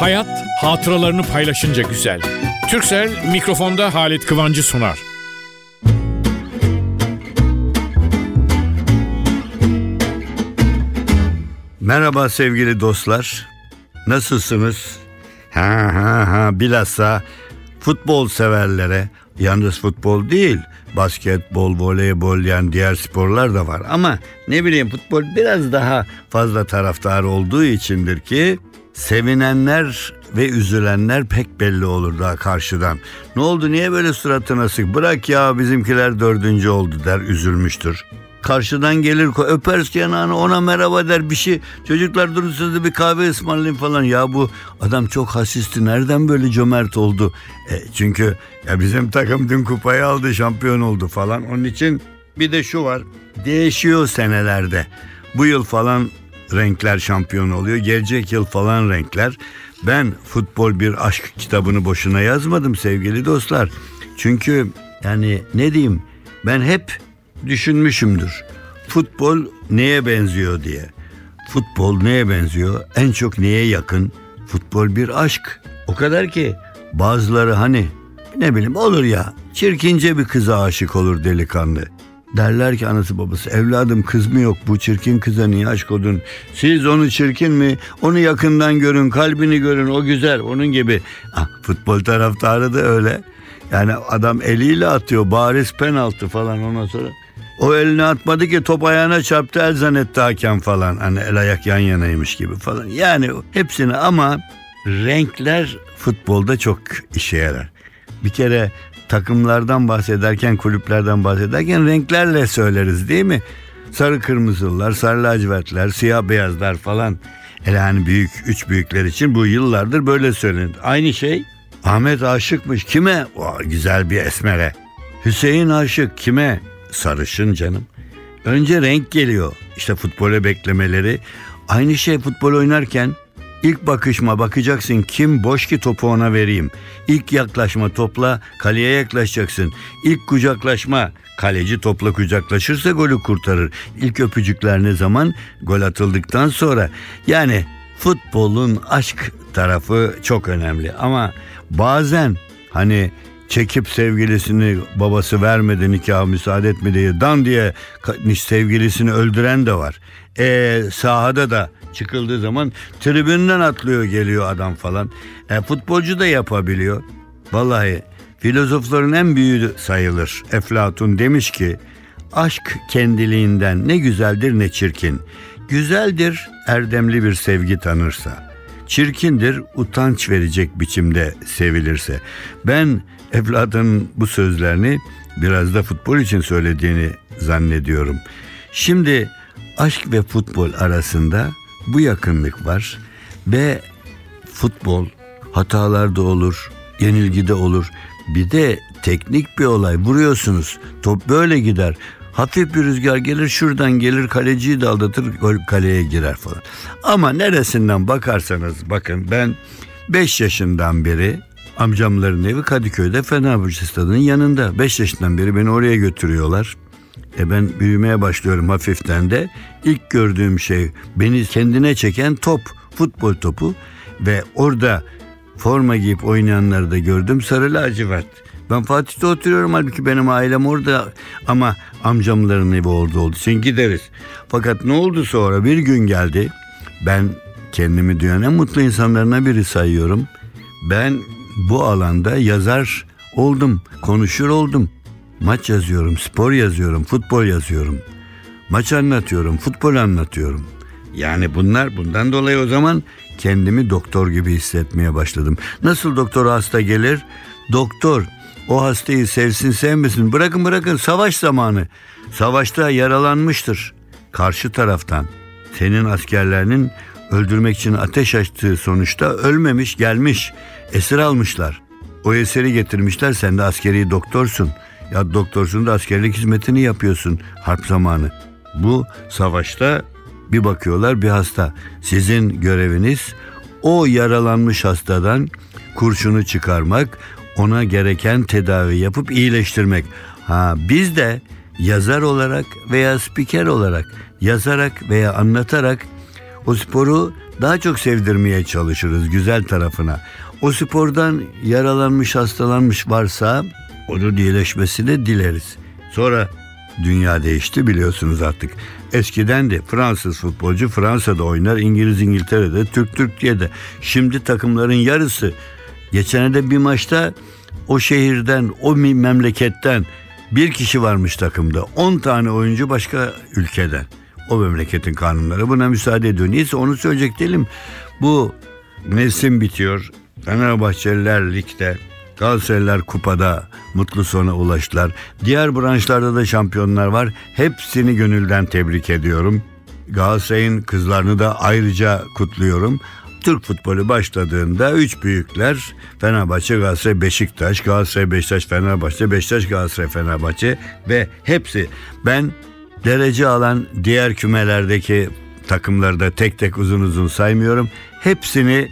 Hayat hatıralarını paylaşınca güzel. Türksel mikrofonda Halit Kıvancı sunar. Merhaba sevgili dostlar. Nasılsınız? Ha ha ha bilhassa futbol severlere yalnız futbol değil basketbol, voleybol yani diğer sporlar da var. Ama ne bileyim futbol biraz daha fazla taraftar olduğu içindir ki sevinenler ve üzülenler pek belli olur daha karşıdan. Ne oldu niye böyle suratına sık bırak ya bizimkiler dördüncü oldu der üzülmüştür. Karşıdan gelir öper yanağını ona merhaba der bir şey. Çocuklar durun size bir kahve ısmarlayın falan. Ya bu adam çok hasisti nereden böyle cömert oldu? E, çünkü ya bizim takım dün kupayı aldı şampiyon oldu falan. Onun için bir de şu var değişiyor senelerde. Bu yıl falan renkler şampiyon oluyor. Gelecek yıl falan renkler. Ben futbol bir aşk kitabını boşuna yazmadım sevgili dostlar. Çünkü yani ne diyeyim ben hep düşünmüşümdür. Futbol neye benziyor diye. Futbol neye benziyor? En çok neye yakın? Futbol bir aşk. O kadar ki bazıları hani ne bileyim olur ya çirkince bir kıza aşık olur delikanlı. Derler ki anası babası evladım kız mı yok bu çirkin kıza niye aşk oldun? Siz onu çirkin mi? Onu yakından görün kalbini görün o güzel onun gibi. Ah, futbol taraftarı da öyle. Yani adam eliyle atıyor bariz penaltı falan ondan sonra. O elini atmadı ki top ayağına çarptı el zannetti hakem falan. Hani el ayak yan yanaymış gibi falan. Yani hepsini ama renkler futbolda çok işe yarar. Bir kere takımlardan bahsederken, kulüplerden bahsederken renklerle söyleriz değil mi? Sarı kırmızılar, sarı lacivertler, siyah beyazlar falan. Hele hani büyük, üç büyükler için bu yıllardır böyle söylenir. Aynı şey Ahmet aşıkmış. Kime? O, güzel bir esmere. Hüseyin aşık. Kime? Sarışın canım. Önce renk geliyor. İşte futbola beklemeleri. Aynı şey futbol oynarken ilk bakışma bakacaksın kim boş ki topu ona vereyim. İlk yaklaşma topla kaleye yaklaşacaksın. İlk kucaklaşma kaleci topla kucaklaşırsa golü kurtarır. İlk öpücükler ne zaman? Gol atıldıktan sonra. Yani futbolun aşk tarafı çok önemli ama bazen hani çekip sevgilisini babası vermedi nikah müsaade etmedi dan diye sevgilisini öldüren de var. E sahada da çıkıldığı zaman tribünden atlıyor geliyor adam falan. E, futbolcu da yapabiliyor. Vallahi filozofların en büyüğü sayılır. Eflatun demiş ki aşk kendiliğinden ne güzeldir ne çirkin. Güzeldir erdemli bir sevgi tanırsa. Çirkindir utanç verecek biçimde sevilirse. Ben evladın bu sözlerini biraz da futbol için söylediğini zannediyorum. Şimdi aşk ve futbol arasında bu yakınlık var ve futbol hatalar da olur, yenilgi de olur. Bir de teknik bir olay vuruyorsunuz. Top böyle gider. Hafif bir rüzgar gelir şuradan gelir kaleciyi de aldatır gol kaleye girer falan. Ama neresinden bakarsanız bakın ben 5 yaşından beri amcamların evi Kadıköy'de Fenerbahçe stadının yanında. 5 yaşından beri beni oraya götürüyorlar. E ben büyümeye başlıyorum hafiften de. İlk gördüğüm şey beni kendine çeken top, futbol topu ve orada forma giyip oynayanları da gördüm sarı lacivert. Ben Fatih'te oturuyorum halbuki benim ailem orada ama amcamların evi orada oldu için gideriz. Fakat ne oldu sonra bir gün geldi ben kendimi dünyanın en mutlu insanlarına biri sayıyorum. Ben bu alanda yazar oldum, konuşur oldum. Maç yazıyorum, spor yazıyorum, futbol yazıyorum. Maç anlatıyorum, futbol anlatıyorum. Yani bunlar bundan dolayı o zaman kendimi doktor gibi hissetmeye başladım. Nasıl doktor hasta gelir? Doktor o hastayı sevsin sevmesin bırakın bırakın savaş zamanı. Savaşta yaralanmıştır. Karşı taraftan senin askerlerinin öldürmek için ateş açtığı sonuçta ölmemiş gelmiş. Esir almışlar. O eseri getirmişler sen de askeri doktorsun. Ya doktorsun da askerlik hizmetini yapıyorsun harp zamanı. Bu savaşta bir bakıyorlar bir hasta. Sizin göreviniz o yaralanmış hastadan kurşunu çıkarmak, ona gereken tedavi yapıp iyileştirmek. Ha biz de yazar olarak veya spiker olarak yazarak veya anlatarak O sporu daha çok sevdirmeye çalışırız güzel tarafına. O spordan yaralanmış, hastalanmış varsa onun iyileşmesini dileriz. Sonra dünya değişti biliyorsunuz artık. Eskiden de Fransız futbolcu Fransa'da oynar, İngiliz İngiltere'de, Türk Türkiye'de. Şimdi takımların yarısı. Geçen de bir maçta o şehirden, o memleketten bir kişi varmış takımda. 10 tane oyuncu başka ülkeden. O memleketin kanunları buna müsaade ediyor. Neyse onu söyleyecek değilim. Bu mevsim bitiyor. Fenerbahçeliler ligde, Galatasaraylılar kupada mutlu sona ulaştılar. Diğer branşlarda da şampiyonlar var. Hepsini gönülden tebrik ediyorum. Galatasaray'ın kızlarını da ayrıca kutluyorum. Türk futbolu başladığında üç büyükler Fenerbahçe, Galatasaray, Beşiktaş, Galatasaray, Beşiktaş, Fenerbahçe, Beşiktaş, Galatasaray, Fenerbahçe ve hepsi ben derece alan diğer kümelerdeki takımları da tek tek uzun uzun saymıyorum. Hepsini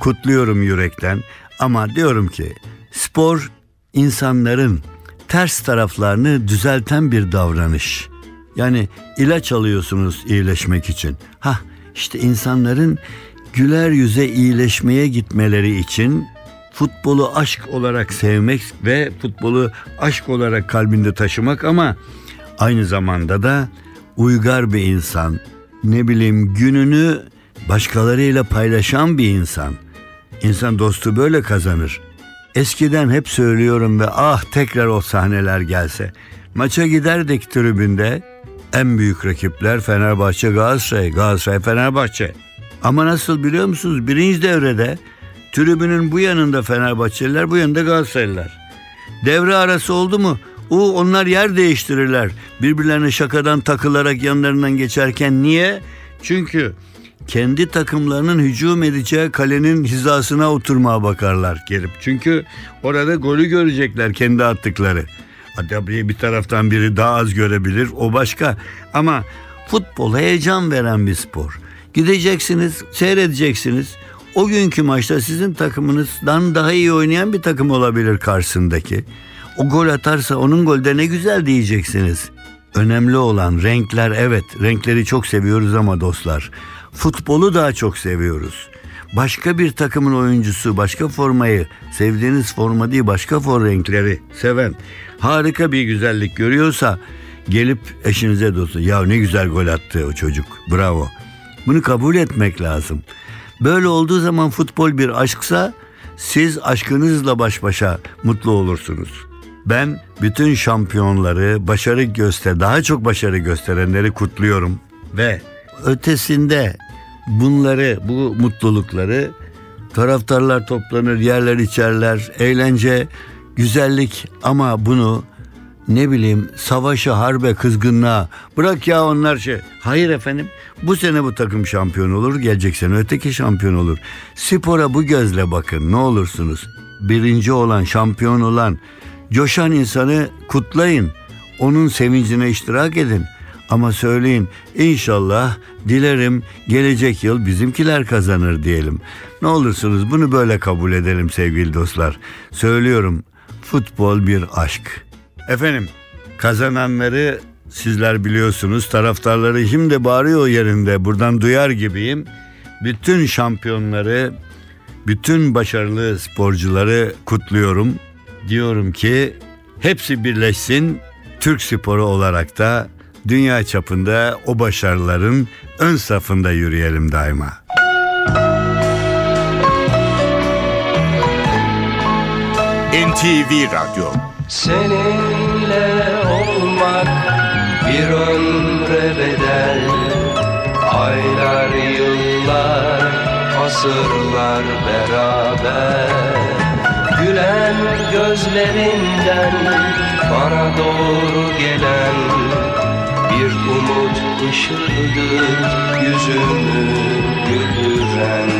kutluyorum yürekten ama diyorum ki spor insanların ters taraflarını düzelten bir davranış. Yani ilaç alıyorsunuz iyileşmek için. Ha işte insanların güler yüze iyileşmeye gitmeleri için futbolu aşk olarak sevmek ve futbolu aşk olarak kalbinde taşımak ama aynı zamanda da uygar bir insan, ne bileyim gününü başkalarıyla paylaşan bir insan. İnsan dostu böyle kazanır. Eskiden hep söylüyorum ve ah tekrar o sahneler gelse. Maça giderdik tribünde en büyük rakipler Fenerbahçe Galatasaray, Galatasaray Fenerbahçe. Ama nasıl biliyor musunuz? Birinci devrede tribünün bu yanında Fenerbahçeliler, bu yanında Galatasaraylılar. Devre arası oldu mu? O onlar yer değiştirirler. Birbirlerine şakadan takılarak yanlarından geçerken niye? Çünkü kendi takımlarının hücum edeceği kalenin hizasına oturmaya bakarlar gelip. Çünkü orada golü görecekler kendi attıkları. Tabii bir taraftan biri daha az görebilir o başka. Ama futbol heyecan veren bir spor. Gideceksiniz, seyredeceksiniz. O günkü maçta sizin takımınızdan daha iyi oynayan bir takım olabilir karşısındaki. O gol atarsa onun golde ne güzel diyeceksiniz. Önemli olan renkler evet renkleri çok seviyoruz ama dostlar futbolu daha çok seviyoruz. Başka bir takımın oyuncusu başka formayı sevdiğiniz forma değil başka for renkleri seven harika bir güzellik görüyorsa gelip eşinize dostu ya ne güzel gol attı o çocuk bravo. Bunu kabul etmek lazım. Böyle olduğu zaman futbol bir aşksa siz aşkınızla baş başa mutlu olursunuz. Ben bütün şampiyonları, başarı göster, daha çok başarı gösterenleri kutluyorum ve ötesinde bunları, bu mutlulukları taraftarlar toplanır, yerler içerler, eğlence, güzellik ama bunu ne bileyim savaşa, harbe, kızgınlığa bırak ya onlar şey. Hayır efendim bu sene bu takım şampiyon olur, gelecek sene öteki şampiyon olur. Spora bu gözle bakın ne olursunuz. Birinci olan, şampiyon olan, coşan insanı kutlayın. Onun sevincine iştirak edin. Ama söyleyin inşallah dilerim gelecek yıl bizimkiler kazanır diyelim. Ne olursunuz bunu böyle kabul edelim sevgili dostlar. Söylüyorum futbol bir aşk. Efendim kazananları sizler biliyorsunuz taraftarları şimdi bağırıyor yerinde buradan duyar gibiyim. Bütün şampiyonları, bütün başarılı sporcuları kutluyorum. Diyorum ki hepsi birleşsin Türk sporu olarak da dünya çapında o başarıların ön safında yürüyelim daima. NTV Radyo. Seninle olmak bir ömre bedel. Aylar, yıllar, asırlar beraber Gülen gözlerinden bana doğru gelen bir umut ışığıdır yüzümü güldüren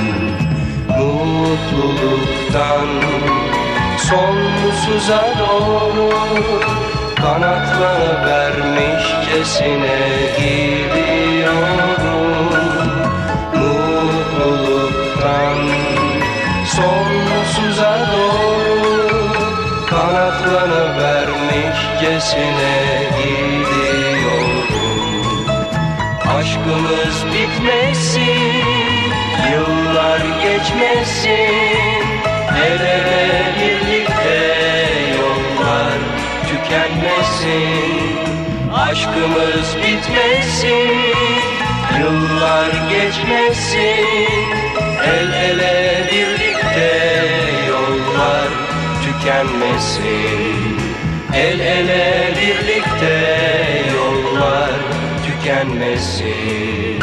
Mutluluktan sonsuza doğru Kanatları vermişçesine gidiyorum Mutluluktan sonsuza Kanatları vermişçesine gidiyorum. Aşkımız bitmesin Yıllar geçmesin. El ele birlikte yollar tükenmesin. Aşkımız bitmesin Yıllar geçmesin. El ele birlikte tükenmesin El ele birlikte yollar tükenmesin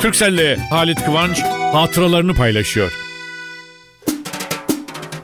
Türkcell'le Halit Kıvanç hatıralarını paylaşıyor.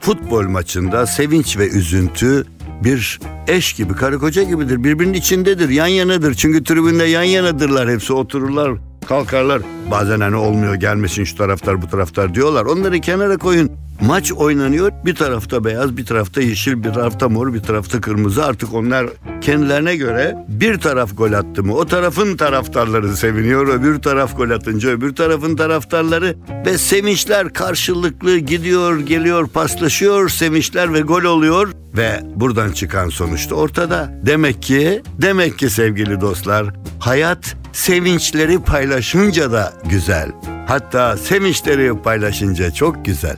Futbol maçında sevinç ve üzüntü bir eş gibi, karı koca gibidir. Birbirinin içindedir, yan yanadır. Çünkü tribünde yan yanadırlar. Hepsi otururlar, kalkarlar. Bazen hani olmuyor gelmesin şu taraftar bu taraftar diyorlar. Onları kenara koyun. Maç oynanıyor. Bir tarafta beyaz, bir tarafta yeşil, bir tarafta mor, bir tarafta kırmızı. Artık onlar kendilerine göre bir taraf gol attı mı o tarafın taraftarları seviniyor. Öbür taraf gol atınca öbür tarafın taraftarları ve sevinçler karşılıklı gidiyor, geliyor, paslaşıyor. Sevinçler ve gol oluyor ve buradan çıkan sonuçta ortada. Demek ki, demek ki sevgili dostlar, hayat sevinçleri paylaşınca da güzel. Hatta sevinçleri paylaşınca çok güzel.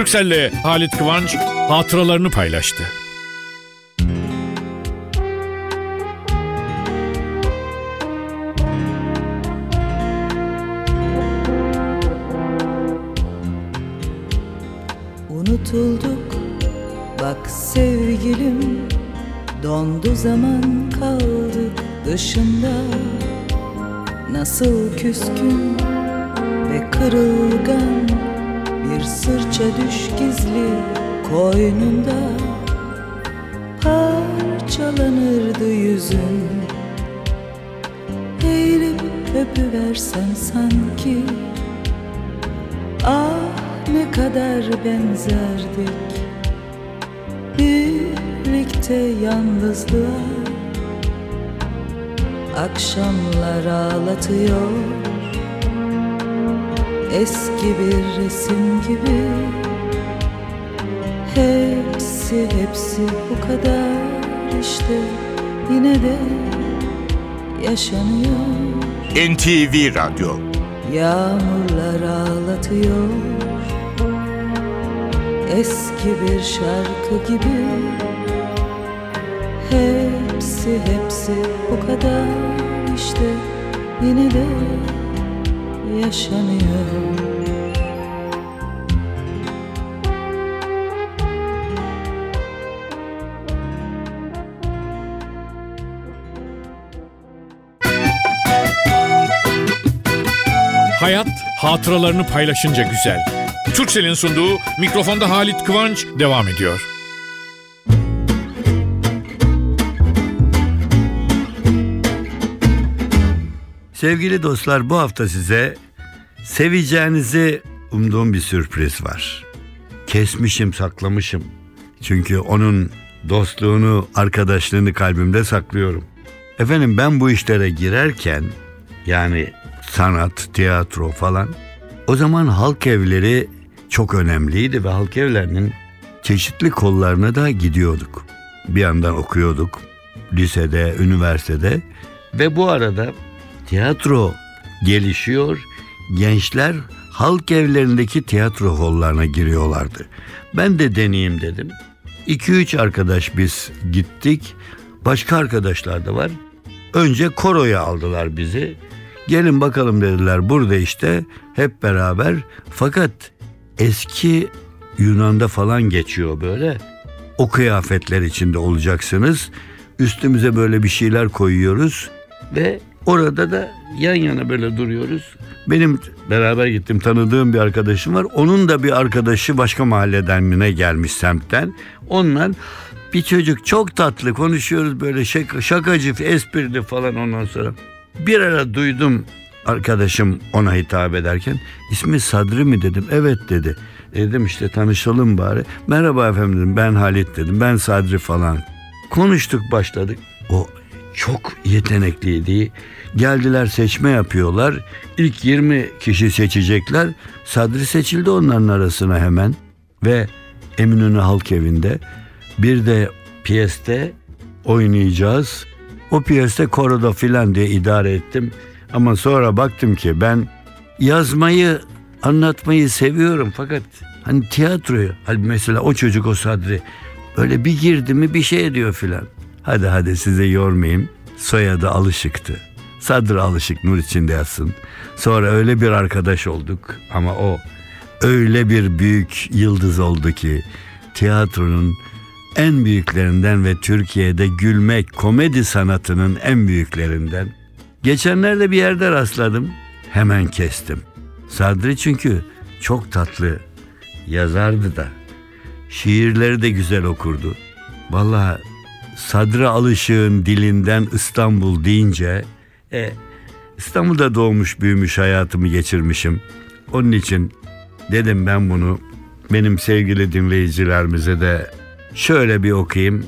Türkcell'le Halit Kıvanç hatıralarını paylaştı. Unutulduk bak sevgilim Dondu zaman kaldık dışında Nasıl küskün ve kırılgan Bir sırça düş gizli koynunda. Parçalanırdı yüzün. Eğilip öpüversen sanki Ah ne kadar benzerdik Birlikte yalnızlığa. Akşamlar ağlatıyor Eski bir resim gibi. Hepsi hepsi bu kadar işte. Yine de yaşanıyor. NTV Radyo. Yağmurlar ağlatıyor. Eski bir şarkı gibi. Hepsi hepsi bu kadar işte. Yine de yaşanıyor Hayat hatıralarını paylaşınca güzel. Türkcell'in sunduğu mikrofonda Halit Kıvanç devam ediyor. Sevgili dostlar bu hafta size seveceğinizi umduğum bir sürpriz var. Kesmişim saklamışım. Çünkü onun dostluğunu, arkadaşlığını kalbimde saklıyorum. Efendim ben bu işlere girerken yani sanat, tiyatro falan o zaman halk evleri çok önemliydi ve halk evlerinin çeşitli kollarına da gidiyorduk. Bir yandan okuyorduk lisede, üniversitede ve bu arada tiyatro gelişiyor. Gençler halk evlerindeki tiyatro hollarına giriyorlardı. Ben de deneyeyim dedim. 2-3 arkadaş biz gittik. Başka arkadaşlar da var. Önce koroya aldılar bizi. Gelin bakalım dediler burada işte hep beraber. Fakat eski Yunan'da falan geçiyor böyle. O kıyafetler içinde olacaksınız. Üstümüze böyle bir şeyler koyuyoruz ve orada da yan yana böyle duruyoruz. Benim beraber gittim tanıdığım bir arkadaşım var. Onun da bir arkadaşı başka mahalleden mi ne gelmiş semtten. Onlar bir çocuk çok tatlı konuşuyoruz böyle şaka, şakacı, esprili falan ondan sonra. Bir ara duydum arkadaşım ona hitap ederken ismi Sadri mi dedim. Evet dedi. E dedim işte tanışalım bari. Merhaba efendim dedim ben Halit dedim ben Sadri falan. Konuştuk başladık. O çok yetenekliydi. Geldiler seçme yapıyorlar. İlk 20 kişi seçecekler. Sadri seçildi onların arasına hemen. Ve Eminönü Halk Evi'nde bir de piyeste oynayacağız. O piyeste koroda filan diye idare ettim. Ama sonra baktım ki ben yazmayı, anlatmayı seviyorum fakat hani tiyatroyu, hani mesela o çocuk o Sadri öyle bir girdi mi bir şey diyor filan. Hadi hadi size yormayayım. Soyadı Alışık'tı. Sadri Alışık nur içinde yatsın. Sonra öyle bir arkadaş olduk ama o öyle bir büyük yıldız oldu ki tiyatronun en büyüklerinden ve Türkiye'de gülmek komedi sanatının en büyüklerinden. Geçenlerde bir yerde rastladım. Hemen kestim. Sadri çünkü çok tatlı yazardı da. Şiirleri de güzel okurdu. Vallahi Sadri Alışık'ın dilinden İstanbul deyince e, İstanbul'da doğmuş büyümüş hayatımı geçirmişim. Onun için dedim ben bunu benim sevgili dinleyicilerimize de şöyle bir okuyayım.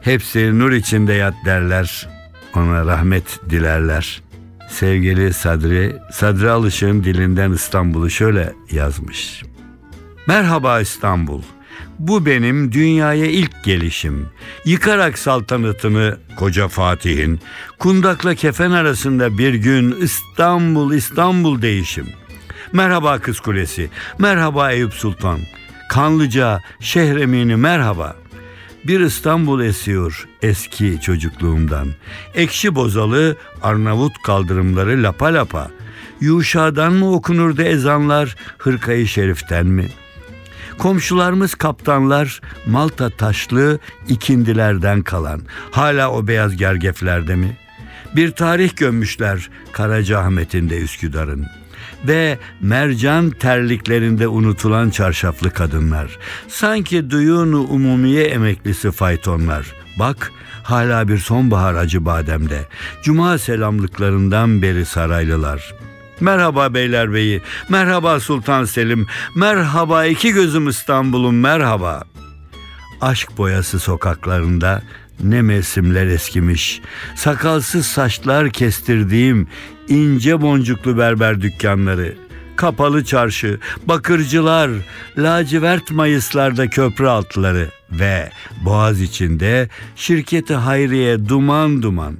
Hepsi nur içinde yat derler. Ona rahmet dilerler. Sevgili Sadri, Sadri Alışık'ın dilinden İstanbul'u şöyle yazmış. Merhaba İstanbul. Bu benim dünyaya ilk gelişim. Yıkarak saltanatını koca Fatih'in, kundakla kefen arasında bir gün İstanbul İstanbul değişim. Merhaba Kız Kulesi, merhaba Eyüp Sultan. Kanlıca, Şehremini merhaba. Bir İstanbul esiyor eski çocukluğumdan. Ekşi bozalı Arnavut kaldırımları lapa lapa. Yuşadan mı okunurdu ezanlar, hırkayı şeriften mi?'' Komşularımız kaptanlar Malta taşlı ikindilerden kalan. Hala o beyaz gergeflerde mi? Bir tarih gömmüşler Karacaahmet'in de Üsküdar'ın. Ve mercan terliklerinde unutulan çarşaflı kadınlar. Sanki duyunu umumiye emeklisi faytonlar. Bak hala bir sonbahar acı bademde. Cuma selamlıklarından beri saraylılar.'' Merhaba Beylerbeyi, merhaba Sultan Selim, merhaba iki gözüm İstanbul'um merhaba. Aşk boyası sokaklarında ne mevsimler eskimiş. Sakalsız saçlar kestirdiğim ince boncuklu berber dükkanları. Kapalı çarşı, bakırcılar, lacivert mayıslarda köprü altları ve boğaz içinde şirketi Hayriye duman duman.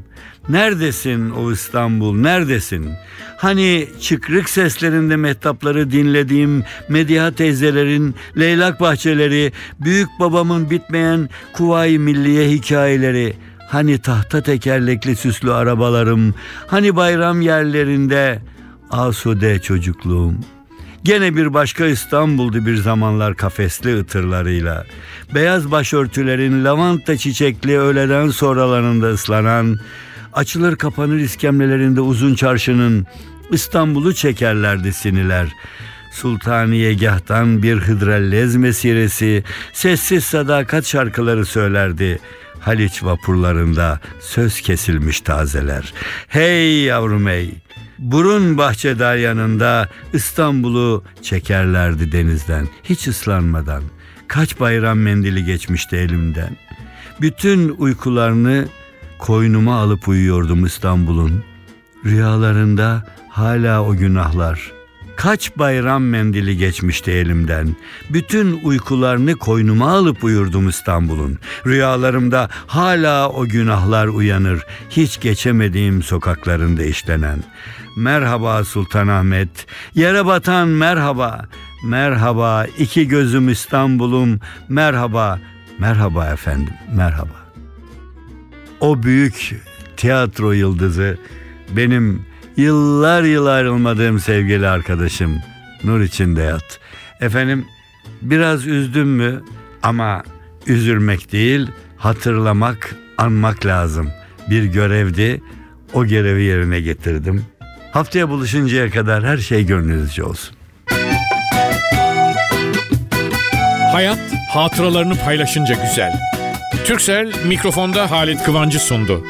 Neredesin o İstanbul, neredesin? Hani çıkrık seslerinde mehtapları dinlediğim Mediha teyzelerin leylak bahçeleri, büyük babamın bitmeyen Kuvayi Milliye hikayeleri, hani tahta tekerlekli süslü arabalarım, hani bayram yerlerinde asude çocukluğum. Gene bir başka İstanbul'du bir zamanlar kafesli ıtırlarıyla. Beyaz başörtülerin lavanta çiçekli öğleden sonralarında ıslanan, açılır kapanır iskemlelerinde uzun çarşının İstanbul'u çekerlerdi siniler. Sultaniyegah'tan bir hıdrellez mesiresi, sessiz sadakat şarkıları söylerdi. Haliç vapurlarında söz kesilmiş tazeler. Hey yavrum hey! Burun bahçedar yanında İstanbul'u çekerlerdi denizden, hiç ıslanmadan. Kaç bayram mendili geçmişti elimden. Bütün uykularını koynuma alıp uyuyordum İstanbul'un. Rüyalarında hala o günahlar. Kaç bayram mendili geçmişti elimden. Bütün uykularını koynuma alıp uyurdum İstanbul'un. Rüyalarımda hala o günahlar uyanır. Hiç geçemediğim sokaklarında işlenen. Merhaba Sultanahmet. Yere batan merhaba. Merhaba iki gözüm İstanbul'um. Merhaba. Merhaba efendim. Merhaba. O büyük tiyatro yıldızı benim yıllar yıl ayrılmadığım sevgili arkadaşım Nur içinde yat. Efendim biraz üzdüm mü ama üzülmek değil hatırlamak anmak lazım. Bir görevdi o görevi yerine getirdim. Haftaya buluşuncaya kadar her şey gönlünüzce olsun. Hayat hatıralarını paylaşınca güzel. Türksel mikrofonda Halit Kıvancı sundu.